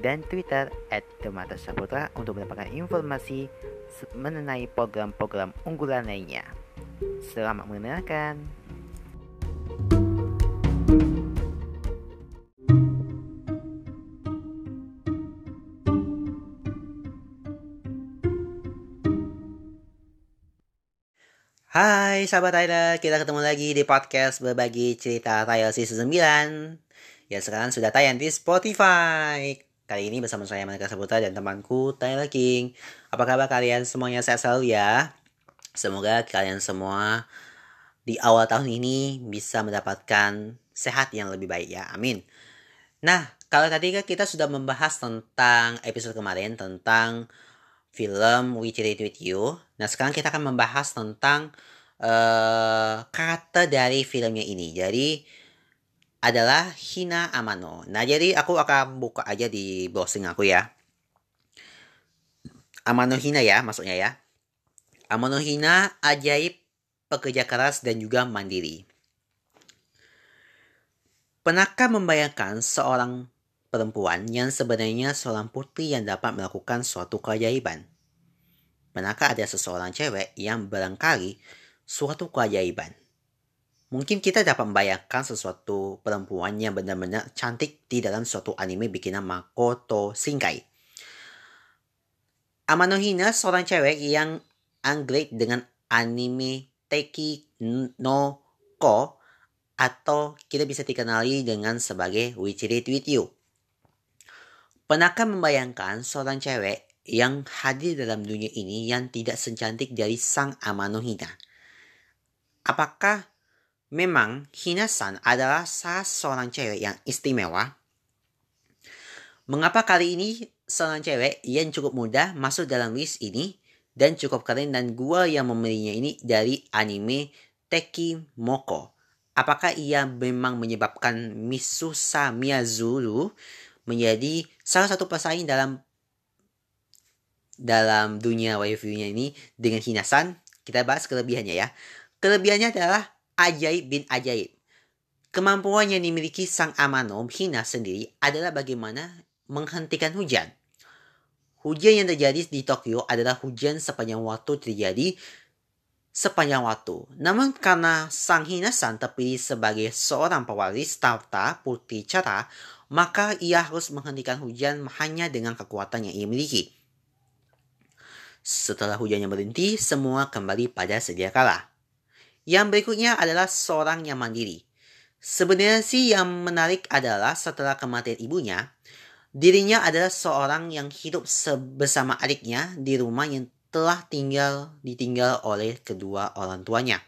dan Twitter at Demata Saputra untuk mendapatkan informasi mengenai program-program unggulan lainnya. Selamat mendengarkan. Hai sahabat Tyler, kita ketemu lagi di podcast berbagi cerita Tyler season 9 Ya sekarang sudah tayang di Spotify Kali ini bersama saya Manika Saputra dan temanku Tyler King. Apa kabar kalian semuanya sehat selalu ya? Semoga kalian semua di awal tahun ini bisa mendapatkan sehat yang lebih baik ya. Amin. Nah, kalau tadi kita sudah membahas tentang episode kemarin tentang film We It With You. Nah, sekarang kita akan membahas tentang uh, karakter dari filmnya ini. Jadi, adalah Hina Amano. Nah, jadi aku akan buka aja di browsing aku ya. Amano Hina ya, maksudnya ya. Amano Hina ajaib, pekerja keras dan juga mandiri. Pernahkah membayangkan seorang perempuan yang sebenarnya seorang putri yang dapat melakukan suatu keajaiban? Pernahkah ada seseorang cewek yang barangkali suatu keajaiban? Mungkin kita dapat membayangkan sesuatu perempuan yang benar-benar cantik di dalam suatu anime bikinan Makoto Shinkai. Amano Hina seorang cewek yang anggrek dengan anime Teki no Ko atau kita bisa dikenali dengan sebagai Wichirit With You. Pernahkah membayangkan seorang cewek yang hadir dalam dunia ini yang tidak secantik dari sang Amano Hina? Apakah Memang Hinasan adalah salah seorang cewek yang istimewa. Mengapa kali ini seorang cewek yang cukup muda masuk dalam list ini dan cukup keren dan gua yang memilihnya ini dari anime Teki Moko. Apakah ia memang menyebabkan Misusa Miyazuru menjadi salah satu pesaing dalam dalam dunia waifu-nya ini dengan Hinasan? Kita bahas kelebihannya ya. Kelebihannya adalah ajaib bin ajaib. Kemampuan yang dimiliki sang Amano Hina sendiri adalah bagaimana menghentikan hujan. Hujan yang terjadi di Tokyo adalah hujan sepanjang waktu terjadi sepanjang waktu. Namun karena Sang Hina-san terpilih sebagai seorang pewaris tahta putri cara, maka ia harus menghentikan hujan hanya dengan kekuatan yang ia miliki. Setelah hujannya berhenti, semua kembali pada sedia kala. Yang berikutnya adalah seorang yang mandiri. Sebenarnya sih yang menarik adalah setelah kematian ibunya, dirinya adalah seorang yang hidup bersama adiknya di rumah yang telah tinggal ditinggal oleh kedua orang tuanya.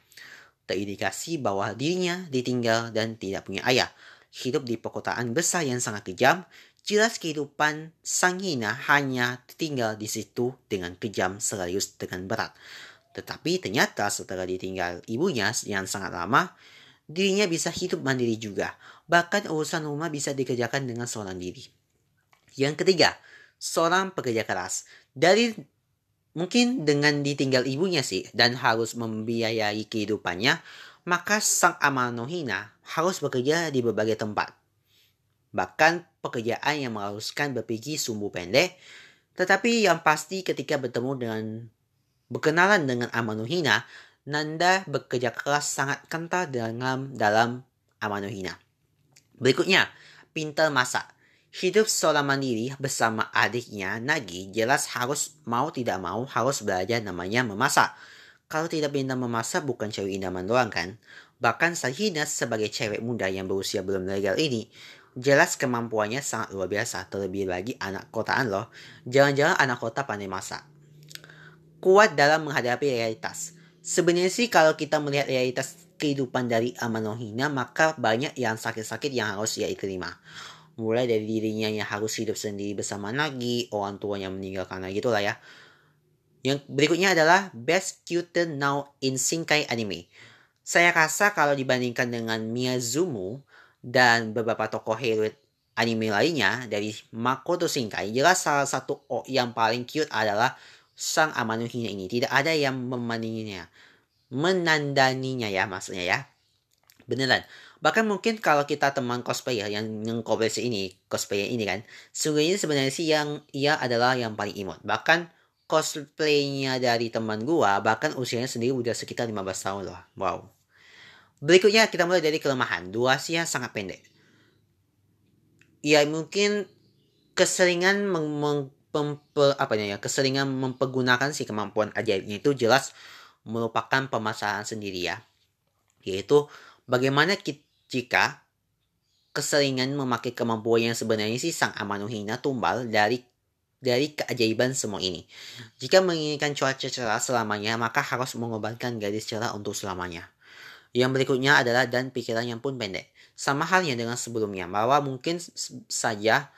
Terindikasi bahwa dirinya ditinggal dan tidak punya ayah. Hidup di perkotaan besar yang sangat kejam, jelas kehidupan Sang Hina hanya tinggal di situ dengan kejam sekaligus dengan berat. Tetapi ternyata setelah ditinggal ibunya yang sangat lama, dirinya bisa hidup mandiri juga. Bahkan urusan rumah bisa dikerjakan dengan seorang diri. Yang ketiga, seorang pekerja keras. Dari mungkin dengan ditinggal ibunya sih dan harus membiayai kehidupannya, maka sang Amanohina harus bekerja di berbagai tempat. Bahkan pekerjaan yang mengharuskan berpikir sumbu pendek, tetapi yang pasti ketika bertemu dengan Berkenalan dengan Amanuhina, Nanda bekerja keras sangat kental dalam dalam Amanuhina. Berikutnya, pintar masak. Hidup seorang mandiri bersama adiknya Nagi jelas harus mau tidak mau harus belajar namanya memasak. Kalau tidak pintar memasak bukan cewek indaman doang kan? Bahkan Sahina sebagai cewek muda yang berusia belum legal ini, jelas kemampuannya sangat luar biasa. Terlebih lagi anak kotaan loh. Jangan-jangan anak kota pandai masak kuat dalam menghadapi realitas. Sebenarnya sih kalau kita melihat realitas kehidupan dari Amanohina maka banyak yang sakit-sakit yang harus ia terima. Mulai dari dirinya yang harus hidup sendiri bersama Nagi, orang tua yang meninggal karena gitulah ya. Yang berikutnya adalah Best Cuter Now in Shinkai Anime. Saya rasa kalau dibandingkan dengan Miyazumu dan beberapa tokoh hero anime lainnya dari Makoto Shinkai, jelas salah satu yang paling cute adalah sang Amanuhinya ini. Tidak ada yang memandinginya. Menandaninya ya maksudnya ya. Beneran. Bahkan mungkin kalau kita teman cosplayer yang yang cosplay ini, cosplayer ini kan, sungguhnya sebenarnya sih yang ia adalah yang paling imut. Bahkan cosplaynya dari teman gua, bahkan usianya sendiri udah sekitar 15 tahun loh. Wow. Berikutnya kita mulai dari kelemahan. Durasinya sangat pendek. Ya mungkin keseringan meng, meng, pempe, apa ya, keseringan mempergunakan si kemampuan ajaibnya itu jelas merupakan permasalahan sendiri ya. Yaitu bagaimana kita jika keseringan memakai kemampuan yang sebenarnya sih sang Amanohina tumbal dari dari keajaiban semua ini. Jika menginginkan cuaca cerah selamanya, maka harus mengorbankan gadis cerah untuk selamanya. Yang berikutnya adalah dan pikirannya pun pendek. Sama halnya dengan sebelumnya, bahwa mungkin saja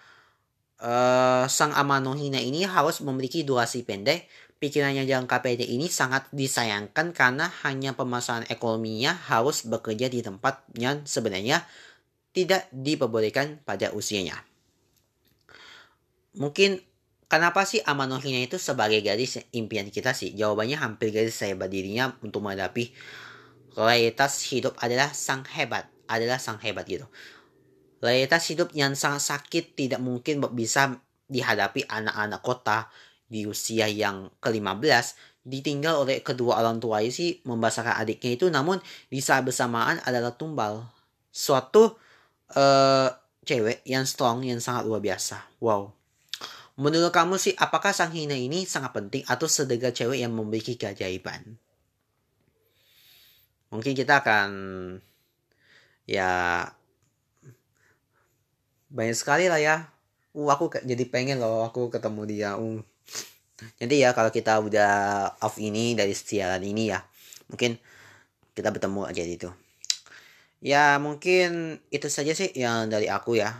uh, sang Amanohina ini harus memiliki durasi pendek pikirannya jangka pendek ini sangat disayangkan karena hanya permasalahan ekonominya harus bekerja di tempat yang sebenarnya tidak diperbolehkan pada usianya. Mungkin kenapa sih Amanohina itu sebagai gadis impian kita sih? Jawabannya hampir gadis saya berdirinya untuk menghadapi realitas hidup adalah sang hebat, adalah sang hebat gitu. Realitas hidup yang sangat sakit tidak mungkin bisa dihadapi anak-anak kota di usia yang ke-15 ditinggal oleh kedua orang tua sih membesarkan adiknya itu. Namun di saat bersamaan adalah tumbal. Suatu uh, cewek yang strong yang sangat luar biasa. Wow. Menurut kamu sih apakah sang hina ini sangat penting atau sedega cewek yang memiliki keajaiban? Mungkin kita akan ya banyak sekali lah ya. Uh aku jadi pengen loh aku ketemu dia uh jadi ya kalau kita udah off ini dari siaran ini ya mungkin kita bertemu aja itu ya mungkin itu saja sih yang dari aku ya.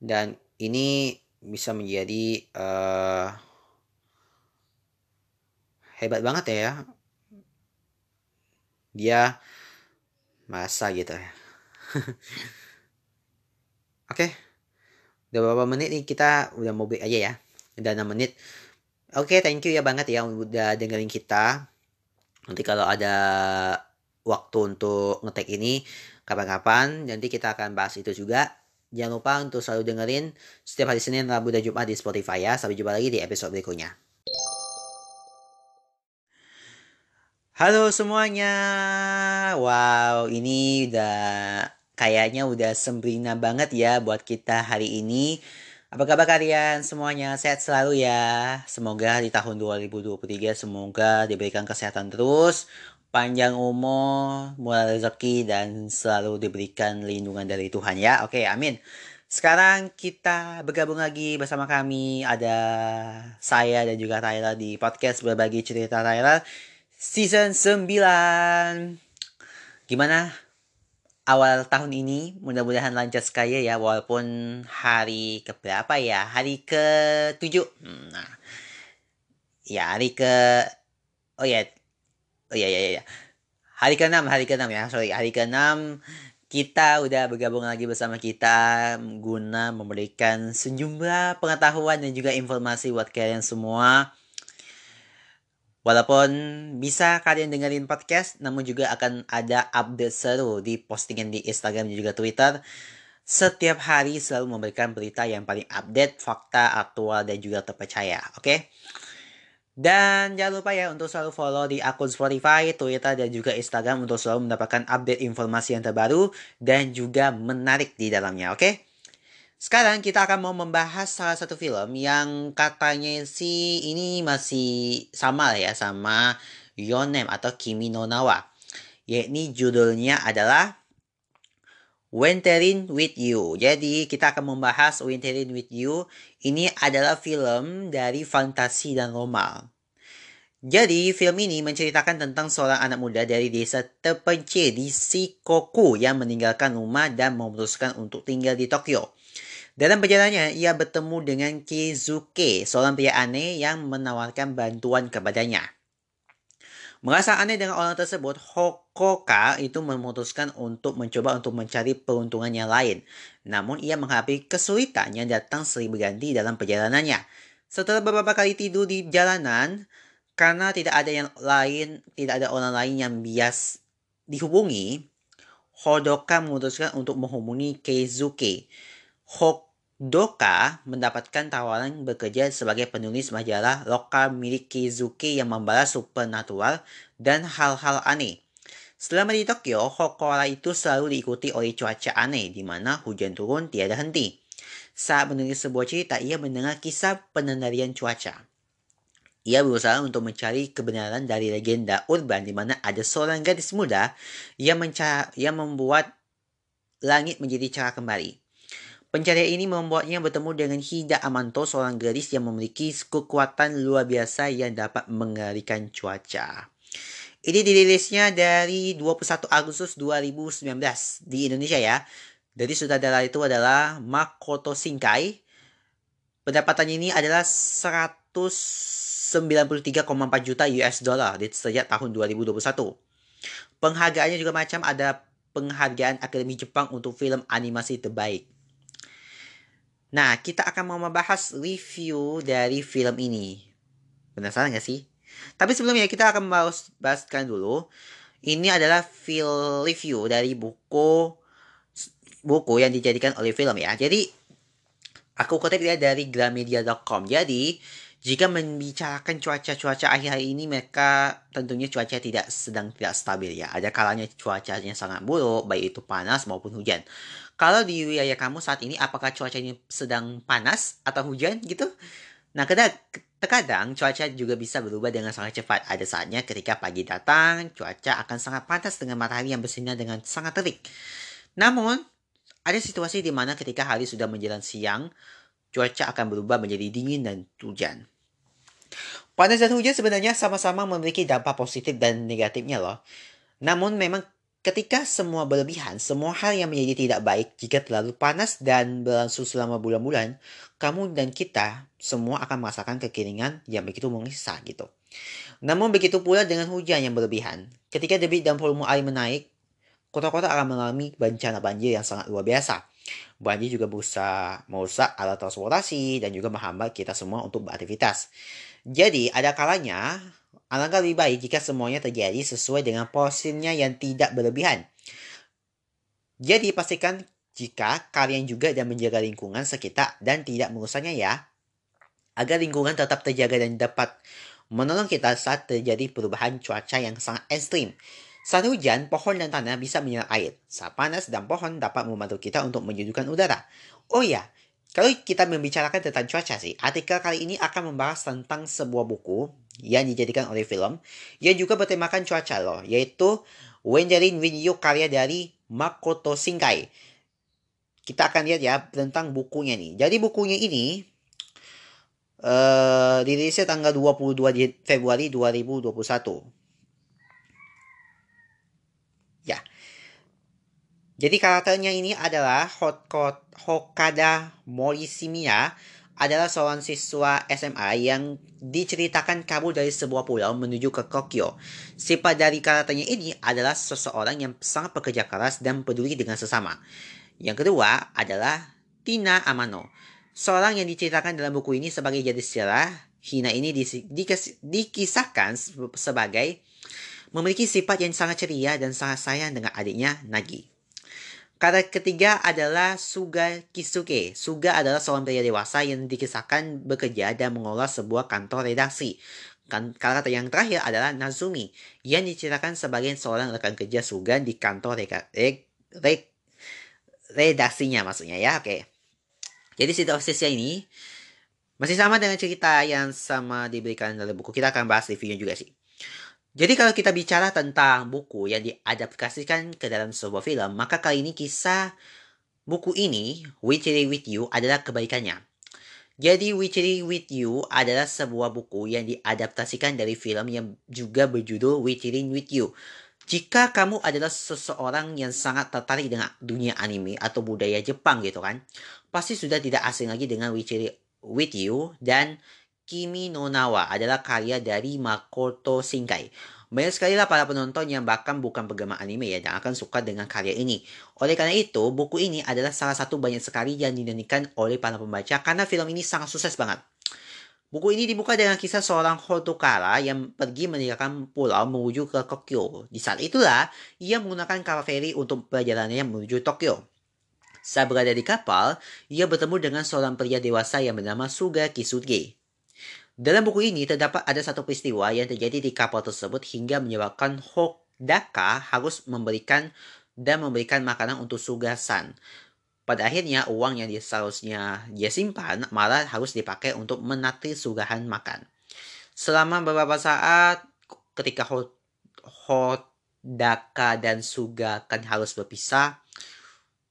Dan ini bisa menjadi uh, hebat banget ya. Dia masa gitu ya oke. Okay udah berapa menit nih? Kita udah mau break aja ya. Udah 6 menit. Oke okay, thank you ya banget ya udah dengerin kita. Nanti kalau ada waktu untuk ngetek ini kapan-kapan nanti kita akan bahas itu juga. Jangan lupa untuk selalu dengerin setiap hari Senin, Rabu, dan Jumat di Spotify ya. Sampai jumpa lagi di episode berikutnya. Halo semuanya. Wow ini udah kayaknya udah sembrina banget ya buat kita hari ini. Apa kabar kalian semuanya? Sehat selalu ya. Semoga di tahun 2023 semoga diberikan kesehatan terus, panjang umur, murah rezeki dan selalu diberikan lindungan dari Tuhan ya. Oke, amin. Sekarang kita bergabung lagi bersama kami ada saya dan juga Tyler di podcast berbagi cerita Tyler season 9. Gimana awal tahun ini mudah-mudahan lancar sekali ya walaupun hari ke berapa ya? Hari ke tujuh hmm, nah. Ya hari ke oh ya oh ya ya ya hari ke enam hari ke enam ya sorry. Hari ke enam kita udah bergabung lagi bersama kita guna memberikan sejumlah pengetahuan dan juga informasi buat kalian semua Walaupun bisa kalian dengerin podcast, namun juga akan ada update seru di postingan di Instagram dan juga Twitter. Setiap hari selalu memberikan berita yang paling update, fakta, aktual, dan juga terpercaya. Oke? Okay? Dan jangan lupa ya untuk selalu follow di akun Spotify, Twitter, dan juga Instagram untuk selalu mendapatkan update informasi yang terbaru dan juga menarik di dalamnya. Oke? Okay? Sekarang kita akan mau membahas salah satu film yang katanya sih ini masih sama lah ya sama Yonem atau Kimi no Nawa. Yakni judulnya adalah Winterin with You. Jadi kita akan membahas Winterin with You. Ini adalah film dari fantasi dan normal. Jadi, film ini menceritakan tentang seorang anak muda dari desa terpencil di Shikoku yang meninggalkan rumah dan memutuskan untuk tinggal di Tokyo. Dalam perjalanannya, ia bertemu dengan Kizuke, seorang pria aneh yang menawarkan bantuan kepadanya. Merasa aneh dengan orang tersebut, Hokoka itu memutuskan untuk mencoba untuk mencari peruntungan yang lain. Namun ia menghadapi kesulitan yang datang silih berganti dalam perjalanannya. Setelah beberapa kali tidur di jalanan, karena tidak ada yang lain, tidak ada orang lain yang bias dihubungi, Hodoka memutuskan untuk menghubungi Keizuke. Hodoka mendapatkan tawaran bekerja sebagai penulis majalah lokal milik Keizuke yang membalas supernatural dan hal-hal aneh. Selama di Tokyo, Hokora itu selalu diikuti oleh cuaca aneh di mana hujan turun tiada henti. Saat menulis sebuah cerita, ia mendengar kisah pengendalian cuaca. Ia berusaha untuk mencari kebenaran dari legenda urban di mana ada seorang gadis muda yang, yang membuat langit menjadi cerah kembali. Pencarian ini membuatnya bertemu dengan Hida Amanto, seorang gadis yang memiliki kekuatan luar biasa yang dapat mengendalikan cuaca. Ini dirilisnya dari 21 Agustus 2019 di Indonesia ya. Jadi sutradara itu adalah Makoto Shinkai. Pendapatannya ini adalah 100 93,4 juta US dollar sejak tahun 2021. Penghargaannya juga macam ada penghargaan Akademi Jepang untuk film animasi terbaik. Nah, kita akan mau membahas review dari film ini. Penasaran gak sih? Tapi sebelumnya kita akan bahas bahaskan dulu. Ini adalah film review dari buku buku yang dijadikan oleh film ya. Jadi aku kutip ya dari gramedia.com. Jadi jika membicarakan cuaca-cuaca akhir hari ini, mereka tentunya cuaca tidak sedang tidak stabil ya. Ada kalanya cuacanya sangat buruk, baik itu panas maupun hujan. Kalau di wilayah kamu saat ini, apakah cuacanya sedang panas atau hujan gitu? Nah, kadang, terkadang cuaca juga bisa berubah dengan sangat cepat. Ada saatnya ketika pagi datang, cuaca akan sangat panas dengan matahari yang bersinar dengan sangat terik. Namun, ada situasi di mana ketika hari sudah menjelang siang, cuaca akan berubah menjadi dingin dan hujan. Panas dan hujan sebenarnya sama-sama memiliki dampak positif dan negatifnya loh. Namun memang ketika semua berlebihan, semua hal yang menjadi tidak baik jika terlalu panas dan berlangsung selama bulan-bulan, kamu dan kita semua akan merasakan kekeringan yang begitu mengisah gitu. Namun begitu pula dengan hujan yang berlebihan. Ketika debit dan volume air menaik, kota-kota akan mengalami bencana banjir yang sangat luar biasa. Banjir juga bisa merusak alat transportasi dan juga menghambat kita semua untuk beraktivitas. Jadi, ada kalanya alangkah lebih baik jika semuanya terjadi sesuai dengan porsinya yang tidak berlebihan. Jadi, pastikan jika kalian juga dan menjaga lingkungan sekitar dan tidak merusaknya ya, agar lingkungan tetap terjaga dan dapat menolong kita saat terjadi perubahan cuaca yang sangat ekstrim. Saat hujan, pohon dan tanah bisa menyerap air. Saat panas dan pohon dapat membantu kita untuk menyejukkan udara. Oh ya, kalau kita membicarakan tentang cuaca sih, artikel kali ini akan membahas tentang sebuah buku yang dijadikan oleh film yang juga bertemakan cuaca loh, yaitu Wenderin Winyu karya dari Makoto Shinkai. Kita akan lihat ya tentang bukunya nih. Jadi bukunya ini uh, dirilisnya tanggal 22 Februari 2021. Ya. Jadi karakternya ini adalah Hokada Morishimiya adalah seorang siswa SMA yang diceritakan kabur dari sebuah pulau menuju ke Tokyo. Sifat dari karakternya ini adalah seseorang yang sangat pekerja keras dan peduli dengan sesama. Yang kedua adalah Tina Amano. Seorang yang diceritakan dalam buku ini sebagai jadi sejarah, Hina ini dikisahkan sebagai memiliki sifat yang sangat ceria dan sangat sayang dengan adiknya Nagi. Kata ketiga adalah Suga Kisuke. Suga adalah seorang pria dewasa yang dikisahkan bekerja dan mengelola sebuah kantor redaksi. Karakter yang terakhir adalah Nazumi, yang diceritakan sebagai seorang rekan kerja Suga di kantor reka, re, re, redaksinya maksudnya ya. Oke. Jadi situasinya ini masih sama dengan cerita yang sama diberikan dalam buku. Kita akan bahas reviewnya juga sih. Jadi kalau kita bicara tentang buku yang diadaptasikan ke dalam sebuah film, maka kali ini kisah buku ini, With You With You, adalah kebaikannya. Jadi Witchery With You adalah sebuah buku yang diadaptasikan dari film yang juga berjudul Witchery With You. Jika kamu adalah seseorang yang sangat tertarik dengan dunia anime atau budaya Jepang gitu kan, pasti sudah tidak asing lagi dengan Witchery With You dan Kimi no Nawa adalah karya dari Makoto Shinkai. Banyak sekali lah para penonton yang bahkan bukan penggemar anime ya dan akan suka dengan karya ini. Oleh karena itu, buku ini adalah salah satu banyak sekali yang dinyanyikan oleh para pembaca karena film ini sangat sukses banget. Buku ini dibuka dengan kisah seorang Hotokara yang pergi meninggalkan pulau menuju ke Tokyo. Di saat itulah, ia menggunakan kapal feri untuk perjalanannya menuju Tokyo. Saat berada di kapal, ia bertemu dengan seorang pria dewasa yang bernama Suga Kisuge. Dalam buku ini terdapat ada satu peristiwa yang terjadi di kapal tersebut hingga menyebabkan Hokdaka harus memberikan dan memberikan makanan untuk Sugasan. Pada akhirnya uang yang seharusnya dia simpan malah harus dipakai untuk menati Sugahan makan. Selama beberapa saat ketika Hodaka dan Suga kan harus berpisah,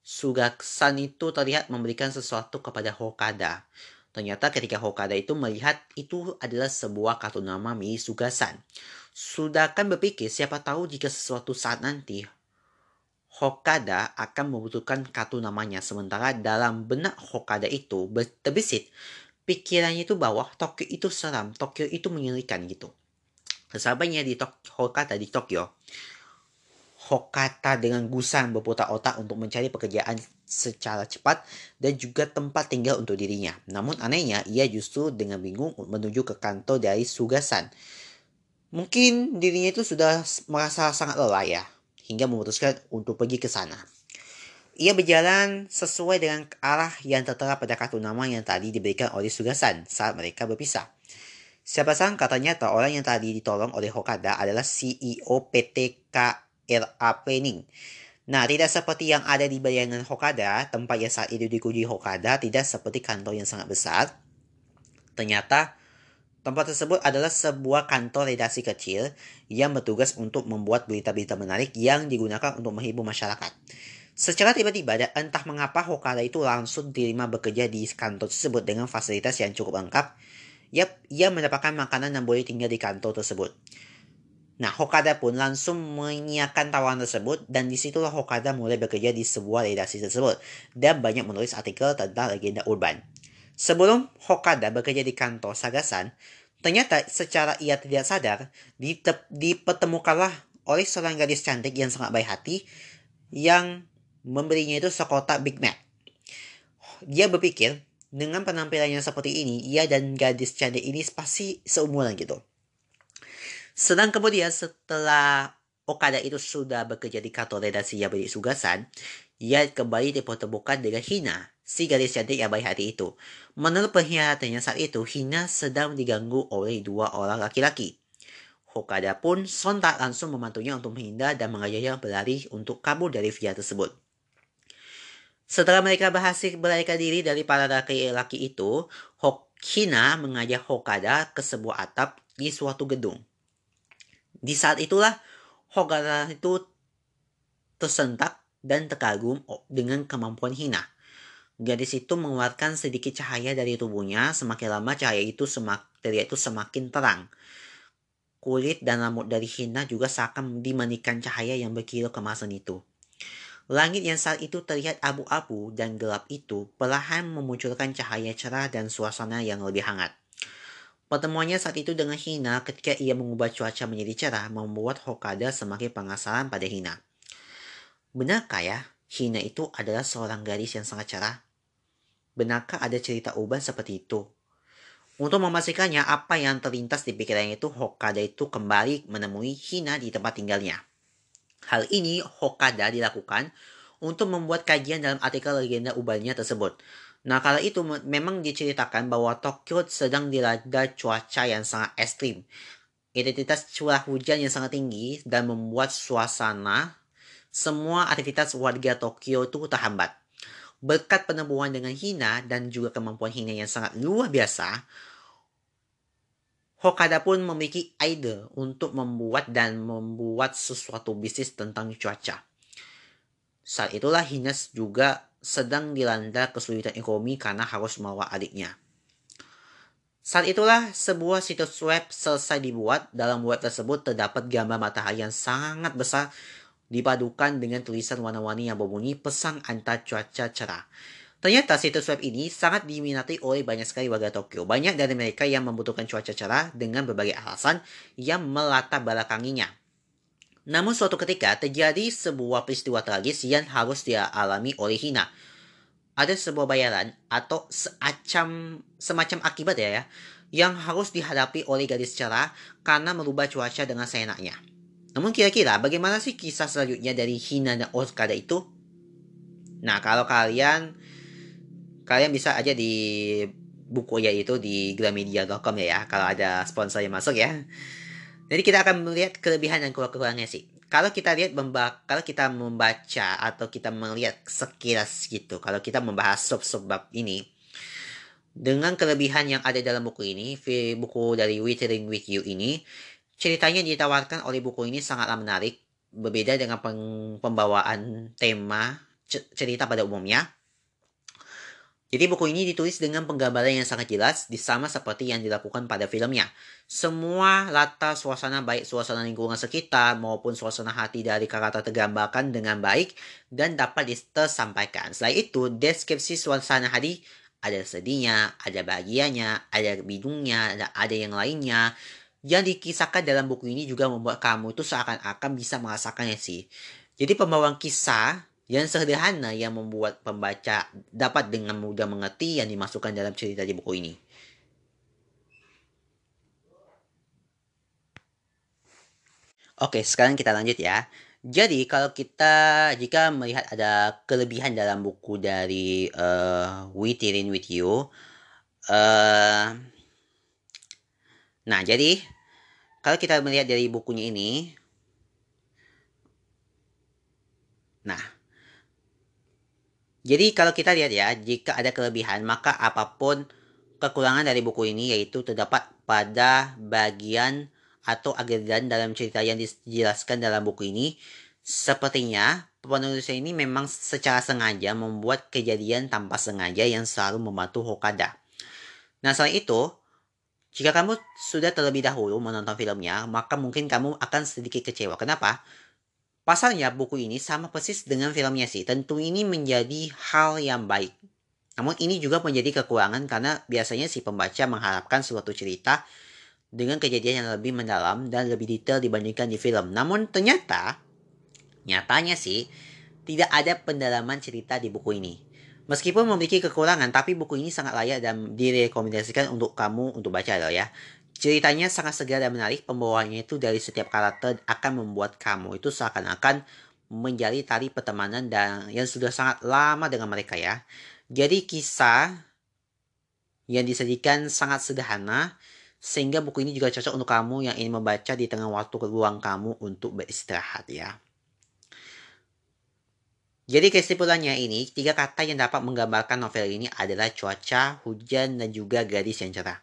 Sugasan itu terlihat memberikan sesuatu kepada Hokada. Ternyata ketika Hokada itu melihat itu adalah sebuah kartu nama milik Sugasan. Sudah kan berpikir siapa tahu jika sesuatu saat nanti Hokada akan membutuhkan kartu namanya. Sementara dalam benak Hokada itu terbesit pikirannya itu bahwa Tokyo itu seram, Tokyo itu mengerikan gitu. Sahabatnya di Tokyo, Hokada di Tokyo, Hokata dengan gusang berputar otak untuk mencari pekerjaan secara cepat dan juga tempat tinggal untuk dirinya. Namun anehnya, ia justru dengan bingung menuju ke kantor dari Sugasan. Mungkin dirinya itu sudah merasa sangat lelah ya, hingga memutuskan untuk pergi ke sana. Ia berjalan sesuai dengan arah yang tertera pada kartu nama yang tadi diberikan oleh Sugasan saat mereka berpisah. Siapa sangka ternyata orang yang tadi ditolong oleh Hokada adalah CEO PTK RA Planning. Nah, tidak seperti yang ada di bayangan Hokada, tempat yang saat itu dikunjungi Hokada tidak seperti kantor yang sangat besar. Ternyata, tempat tersebut adalah sebuah kantor redaksi kecil yang bertugas untuk membuat berita-berita menarik yang digunakan untuk menghibur masyarakat. Secara tiba-tiba, entah mengapa Hokada itu langsung diterima bekerja di kantor tersebut dengan fasilitas yang cukup lengkap. Yap, ia mendapatkan makanan dan boleh tinggal di kantor tersebut. Nah, Hokada pun langsung menyiapkan tawaran tersebut dan di situlah Hokada mulai bekerja di sebuah redaksi tersebut dan banyak menulis artikel tentang legenda urban. Sebelum Hokada bekerja di kantor Sagasan, ternyata secara ia tidak sadar dipertemukanlah oleh seorang gadis cantik yang sangat baik hati yang memberinya itu sekotak Big Mac. Dia berpikir dengan penampilannya seperti ini, ia dan gadis cantik ini pasti seumuran gitu. Sedang kemudian setelah Okada itu sudah bekerja di kantor redaksi Yabari Sugasan, ia kembali dipertemukan dengan Hina, si gadis cantik yang baik hati itu. Menurut perhiasannya saat itu, Hina sedang diganggu oleh dua orang laki-laki. Hokada pun sontak langsung membantunya untuk menghindar dan mengajaknya berlari untuk kabur dari via tersebut. Setelah mereka berhasil melarikan diri dari para laki-laki itu, Hina mengajak Hokada ke sebuah atap di suatu gedung. Di saat itulah Hogara itu tersentak dan terkagum dengan kemampuan Hina. Gadis itu mengeluarkan sedikit cahaya dari tubuhnya, semakin lama cahaya itu semak, itu semakin terang. Kulit dan rambut dari Hina juga seakan dimanikan cahaya yang berkilau kemasan itu. Langit yang saat itu terlihat abu-abu dan gelap itu perlahan memunculkan cahaya cerah dan suasana yang lebih hangat. Pertemuannya saat itu dengan Hina ketika ia mengubah cuaca menjadi cerah membuat Hokada semakin penasaran pada Hina. Benarkah ya, Hina itu adalah seorang gadis yang sangat cerah? Benarkah ada cerita urban seperti itu? Untuk memastikannya apa yang terlintas di pikirannya itu, Hokada itu kembali menemui Hina di tempat tinggalnya. Hal ini Hokada dilakukan untuk membuat kajian dalam artikel legenda urbannya tersebut. Nah, kala itu memang diceritakan bahwa Tokyo sedang dilanda cuaca yang sangat ekstrim. Identitas curah hujan yang sangat tinggi dan membuat suasana semua aktivitas warga Tokyo itu terhambat. Berkat penemuan dengan Hina dan juga kemampuan Hina yang sangat luar biasa, Hokada pun memiliki ide untuk membuat dan membuat sesuatu bisnis tentang cuaca. Saat itulah Hina juga sedang dilanda kesulitan ekonomi karena harus membawa adiknya. Saat itulah sebuah situs web selesai dibuat. Dalam web tersebut terdapat gambar matahari yang sangat besar dipadukan dengan tulisan warna-warni yang berbunyi pesan antar cuaca cerah. Ternyata situs web ini sangat diminati oleh banyak sekali warga Tokyo. Banyak dari mereka yang membutuhkan cuaca cerah dengan berbagai alasan yang melatar belakanginya. Namun suatu ketika terjadi sebuah peristiwa tragis yang harus dialami oleh Hina. Ada sebuah bayaran atau semacam, semacam akibat ya, ya yang harus dihadapi oleh gadis cerah karena merubah cuaca dengan seenaknya. Namun kira-kira bagaimana sih kisah selanjutnya dari Hina dan Okada itu? Nah, kalau kalian kalian bisa aja di buku ya itu di gramedia.com ya, ya kalau ada sponsor yang masuk ya. Jadi kita akan melihat kelebihan dan kekurangannya sih. Kalau kita lihat kalau kita membaca atau kita melihat sekilas gitu, kalau kita membahas sub-sub ini dengan kelebihan yang ada dalam buku ini, buku dari Withering with You ini, ceritanya ditawarkan oleh buku ini sangatlah menarik, berbeda dengan pembawaan tema cerita pada umumnya. Jadi buku ini ditulis dengan penggambaran yang sangat jelas, sama seperti yang dilakukan pada filmnya. Semua latar suasana baik suasana lingkungan sekitar maupun suasana hati dari karakter tergambarkan dengan baik dan dapat tersampaikan. Selain itu, deskripsi suasana hati ada sedihnya, ada bahagianya, ada bidungnya, ada, ada yang lainnya. Yang dikisahkan dalam buku ini juga membuat kamu itu seakan-akan bisa merasakannya sih. Jadi pembawaan kisah yang sederhana yang membuat pembaca dapat dengan mudah mengerti yang dimasukkan dalam cerita di buku ini. Oke, sekarang kita lanjut ya. Jadi kalau kita jika melihat ada kelebihan dalam buku dari uh, We Tirin With You, uh, nah jadi kalau kita melihat dari bukunya ini, nah jadi kalau kita lihat ya, jika ada kelebihan, maka apa pun kekurangan dari buku ini yaitu terdapat pada bagian atau adegan dalam cerita yang dijelaskan dalam buku ini. Sepertinya penulisnya ini memang secara sengaja membuat kejadian tanpa sengaja yang selalu membantu Hokada. Nah selain itu, jika kamu sudah terlebih dahulu menonton filmnya, maka mungkin kamu akan sedikit kecewa. Kenapa? Pasalnya buku ini sama persis dengan filmnya sih. Tentu ini menjadi hal yang baik. Namun ini juga menjadi kekurangan karena biasanya si pembaca mengharapkan suatu cerita dengan kejadian yang lebih mendalam dan lebih detail dibandingkan di film. Namun ternyata, nyatanya sih, tidak ada pendalaman cerita di buku ini. Meskipun memiliki kekurangan, tapi buku ini sangat layak dan direkomendasikan untuk kamu untuk baca loh ya. Ceritanya sangat segar dan menarik, pembawaannya itu dari setiap karakter akan membuat kamu itu seakan-akan menjadi tali pertemanan dan yang sudah sangat lama dengan mereka ya. Jadi kisah yang disajikan sangat sederhana sehingga buku ini juga cocok untuk kamu yang ingin membaca di tengah waktu luang kamu untuk beristirahat ya. Jadi kesimpulannya ini, tiga kata yang dapat menggambarkan novel ini adalah cuaca, hujan, dan juga gadis yang cerah.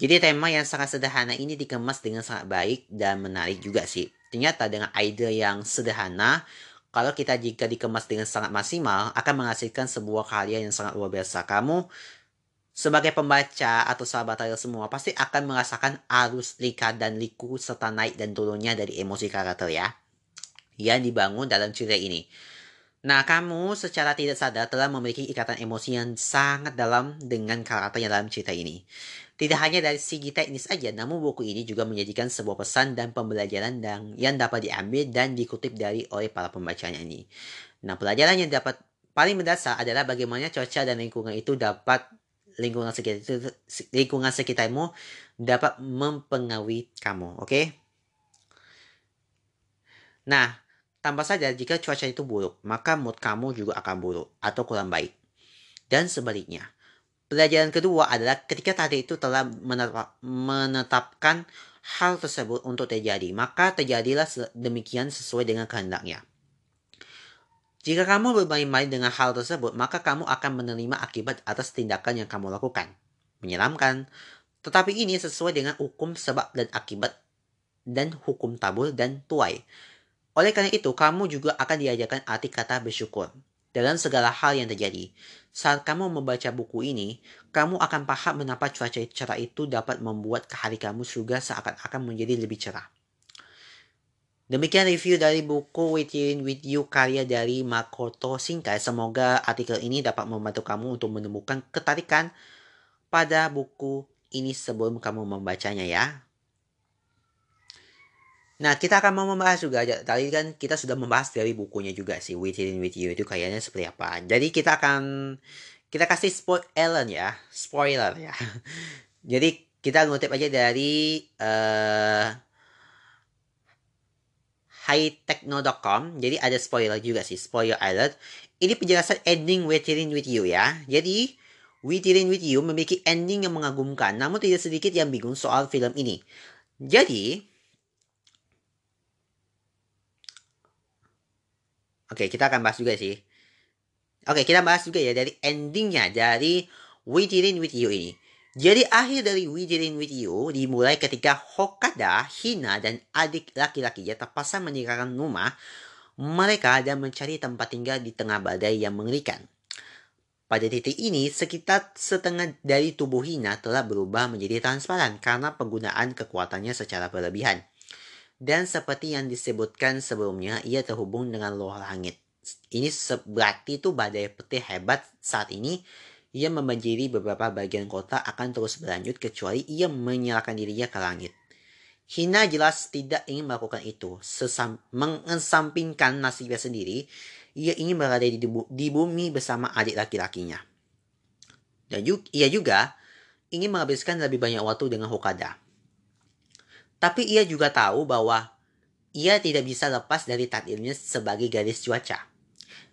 Jadi tema yang sangat sederhana ini dikemas dengan sangat baik dan menarik juga sih. Ternyata dengan ide yang sederhana, kalau kita jika dikemas dengan sangat maksimal, akan menghasilkan sebuah karya yang sangat luar biasa. Kamu sebagai pembaca atau sahabat saya semua pasti akan merasakan arus lika dan liku serta naik dan turunnya dari emosi karakter ya. Yang dibangun dalam cerita ini. Nah, kamu secara tidak sadar telah memiliki ikatan emosi yang sangat dalam dengan karakter dalam cerita ini. Tidak hanya dari segi teknis saja, namun buku ini juga menyajikan sebuah pesan dan pembelajaran dan yang dapat diambil dan dikutip dari oleh para pembacanya ini. Nah, pelajaran yang dapat paling mendasar adalah bagaimana cuaca dan lingkungan itu dapat lingkungan sekitar lingkungan sekitarmu dapat mempengaruhi kamu, oke? Okay? Nah, tambah saja jika cuaca itu buruk, maka mood kamu juga akan buruk atau kurang baik. Dan sebaliknya, Pelajaran kedua adalah ketika tadi itu telah menetapkan hal tersebut untuk terjadi, maka terjadilah demikian sesuai dengan kehendaknya. Jika kamu bermain-main dengan hal tersebut, maka kamu akan menerima akibat atas tindakan yang kamu lakukan. Menyeramkan, tetapi ini sesuai dengan hukum sebab dan akibat dan hukum tabur dan tuai. Oleh karena itu, kamu juga akan diajarkan arti kata bersyukur. dalam segala hal yang terjadi. Saat kamu membaca buku ini, kamu akan paham mengapa cuaca cerah itu dapat membuat hari kamu surga seakan-akan menjadi lebih cerah. Demikian review dari buku Within With You karya dari Makoto Shinkai. Semoga artikel ini dapat membantu kamu untuk menemukan ketarikan pada buku ini sebelum kamu membacanya ya. Nah, kita akan mau membahas juga. Tadi kan kita sudah membahas dari bukunya juga sih, Within With You itu kayaknya seperti apa. Jadi kita akan kita kasih spoiler ya, spoiler ya. Jadi kita ngutip aja dari uh, hightechno.com. Jadi ada spoiler juga sih, spoiler alert. Ini penjelasan ending Within With You ya. Jadi Within With You memiliki ending yang mengagumkan, namun tidak sedikit yang bingung soal film ini. Jadi, Oke, kita akan bahas juga sih. Oke, kita bahas juga ya dari endingnya dari We Didn't With You ini. Jadi akhir dari We Didn't With You dimulai ketika Hokada, Hina, dan adik laki-lakinya terpaksa meninggalkan rumah mereka dan mencari tempat tinggal di tengah badai yang mengerikan. Pada titik ini, sekitar setengah dari tubuh Hina telah berubah menjadi transparan karena penggunaan kekuatannya secara berlebihan. Dan seperti yang disebutkan sebelumnya, ia terhubung dengan loh langit. Ini berarti itu badai peti hebat saat ini ia membanjiri beberapa bagian kota akan terus berlanjut kecuali ia menyerahkan dirinya ke langit. Hina jelas tidak ingin melakukan itu. Sesam, mengesampingkan nasibnya sendiri, ia ingin berada di, di bumi bersama adik laki-lakinya. Dan juga, ia juga ingin menghabiskan lebih banyak waktu dengan Hokada. Tapi ia juga tahu bahwa ia tidak bisa lepas dari takdirnya sebagai gadis cuaca.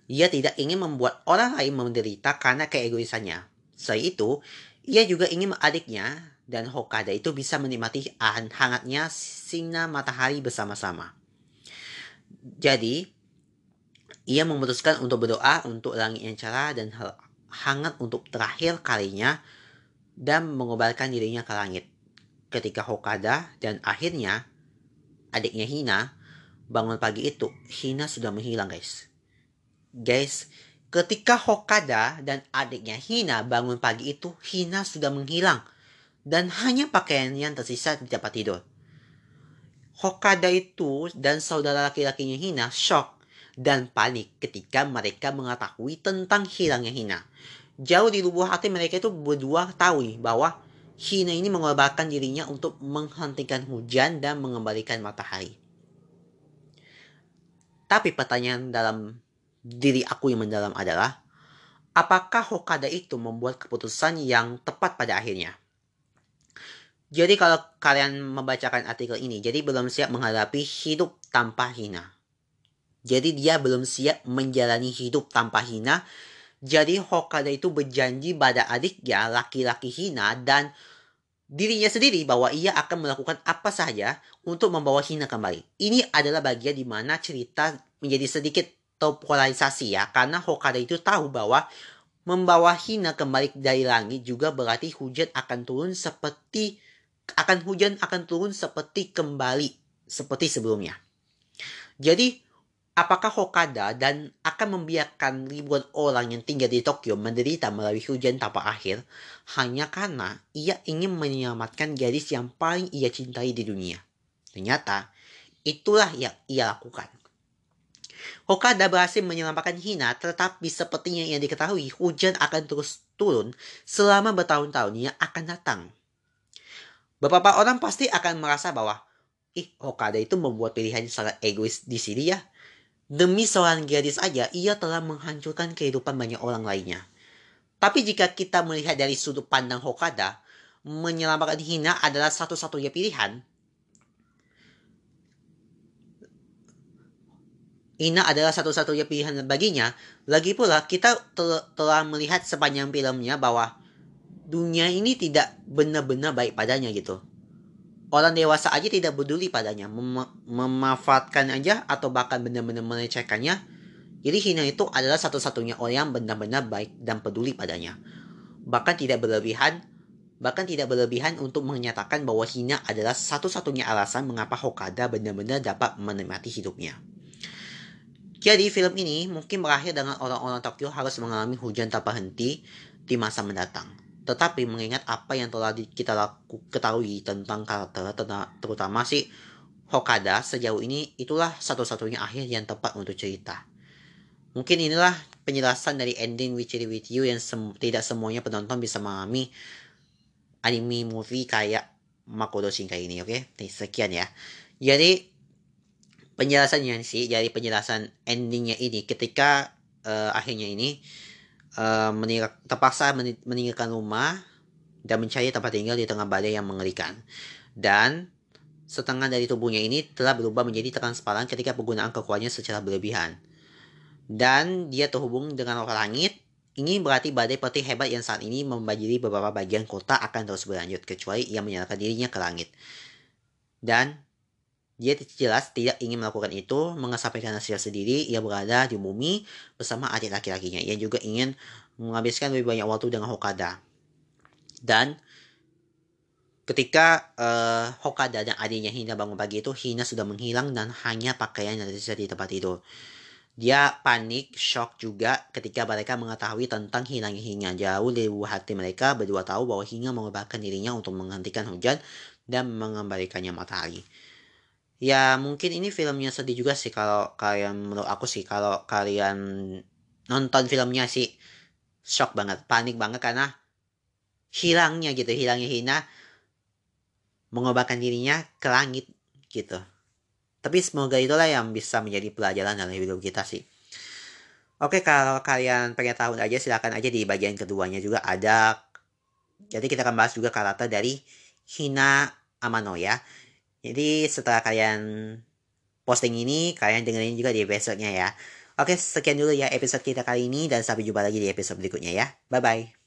Ia tidak ingin membuat orang lain menderita karena keegoisannya. Selain itu, ia juga ingin adiknya dan Hokada itu bisa menikmati hangatnya sinar matahari bersama-sama. Jadi, ia memutuskan untuk berdoa untuk langit yang cerah dan hangat untuk terakhir kalinya dan mengobarkan dirinya ke langit ketika Hokada dan akhirnya adiknya Hina bangun pagi itu, Hina sudah menghilang guys. Guys, ketika Hokada dan adiknya Hina bangun pagi itu, Hina sudah menghilang. Dan hanya pakaian yang tersisa di tempat tidur. Hokada itu dan saudara laki-lakinya Hina shock dan panik ketika mereka mengetahui tentang hilangnya Hina. Jauh di lubuk hati mereka itu berdua tahu bahwa Hina ini mengorbankan dirinya untuk menghentikan hujan dan mengembalikan matahari. Tapi pertanyaan dalam diri aku yang mendalam adalah, apakah Hokada itu membuat keputusan yang tepat pada akhirnya? Jadi kalau kalian membacakan artikel ini, jadi belum siap menghadapi hidup tanpa Hina. Jadi dia belum siap menjalani hidup tanpa Hina. Jadi Hokada itu berjanji pada adiknya laki-laki Hina dan dirinya sendiri bahwa ia akan melakukan apa saja untuk membawa Hina kembali. Ini adalah bagian di mana cerita menjadi sedikit terpolarisasi ya, karena Hokada itu tahu bahwa membawa Hina kembali dari langit juga berarti hujan akan turun seperti akan hujan akan turun seperti kembali seperti sebelumnya. Jadi Apakah Hokada dan akan membiarkan ribuan orang yang tinggal di Tokyo menderita melalui hujan tanpa akhir hanya karena ia ingin menyelamatkan gadis yang paling ia cintai di dunia? Ternyata itulah yang ia lakukan. Hokada berhasil menyelamatkan Hina tetapi sepertinya yang diketahui hujan akan terus turun selama bertahun-tahun yang akan datang. Beberapa orang pasti akan merasa bahwa ih Hokada itu membuat pilihan sangat egois di sini ya Demi seorang gadis aja, ia telah menghancurkan kehidupan banyak orang lainnya. Tapi jika kita melihat dari sudut pandang Hokada, menyelamatkan Hina adalah satu-satunya pilihan. Hina adalah satu-satunya pilihan baginya. Lagi pula, kita tel telah melihat sepanjang filmnya bahwa dunia ini tidak benar-benar baik padanya gitu orang dewasa aja tidak peduli padanya. Mem memanfaatkan aja atau bahkan benar-benar melecehkannya. Jadi Hina itu adalah satu-satunya orang yang benar-benar baik dan peduli padanya. Bahkan tidak berlebihan bahkan tidak berlebihan untuk menyatakan bahwa Hina adalah satu-satunya alasan mengapa Hokada benar-benar dapat menikmati hidupnya. Jadi film ini mungkin berakhir dengan orang-orang Tokyo harus mengalami hujan tanpa henti di masa mendatang. Tetapi mengingat apa yang telah kita laku, ketahui tentang karakter, terutama si Hokada sejauh ini, itulah satu-satunya akhir yang tepat untuk cerita. Mungkin inilah penjelasan dari ending Witchery With You yang sem tidak semuanya penonton bisa memahami anime movie kayak Makoto Shinkai ini, oke? Okay? Sekian ya. Jadi penjelasannya sih dari penjelasan endingnya ini ketika uh, akhirnya ini uh, terpaksa meninggalkan rumah dan mencari tempat tinggal di tengah badai yang mengerikan. Dan setengah dari tubuhnya ini telah berubah menjadi transparan ketika penggunaan kekuatannya secara berlebihan dan dia terhubung dengan roh langit. Ini berarti badai peti hebat yang saat ini membanjiri beberapa bagian kota akan terus berlanjut kecuali ia menyalakan dirinya ke langit. Dan dia jelas tidak ingin melakukan itu, mengesampingkan hasil sendiri, ia berada di bumi bersama adik laki-lakinya. Ia juga ingin menghabiskan lebih banyak waktu dengan Hokada. Dan ketika uh, Hokada dan adiknya Hina bangun pagi itu, Hina sudah menghilang dan hanya pakaian yang tersisa di tempat itu. Dia panik, shock juga ketika mereka mengetahui tentang hilangnya Hinga. Jauh dari hati mereka berdua tahu bahwa Hinga mengubahkan dirinya untuk menghentikan hujan dan mengembalikannya matahari. Ya mungkin ini filmnya sedih juga sih kalau kalian menurut aku sih kalau kalian nonton filmnya sih shock banget, panik banget karena hilangnya gitu, hilangnya Hina mengubahkan dirinya ke langit gitu. Tapi semoga itulah yang bisa menjadi pelajaran dalam hidup kita sih. Oke, kalau kalian pengen tahu aja silahkan aja di bagian keduanya juga ada. Jadi kita akan bahas juga karakter dari Hina Amano ya. Jadi setelah kalian posting ini, kalian dengerin juga di episode-nya ya. Oke, sekian dulu ya episode kita kali ini dan sampai jumpa lagi di episode berikutnya ya. Bye-bye.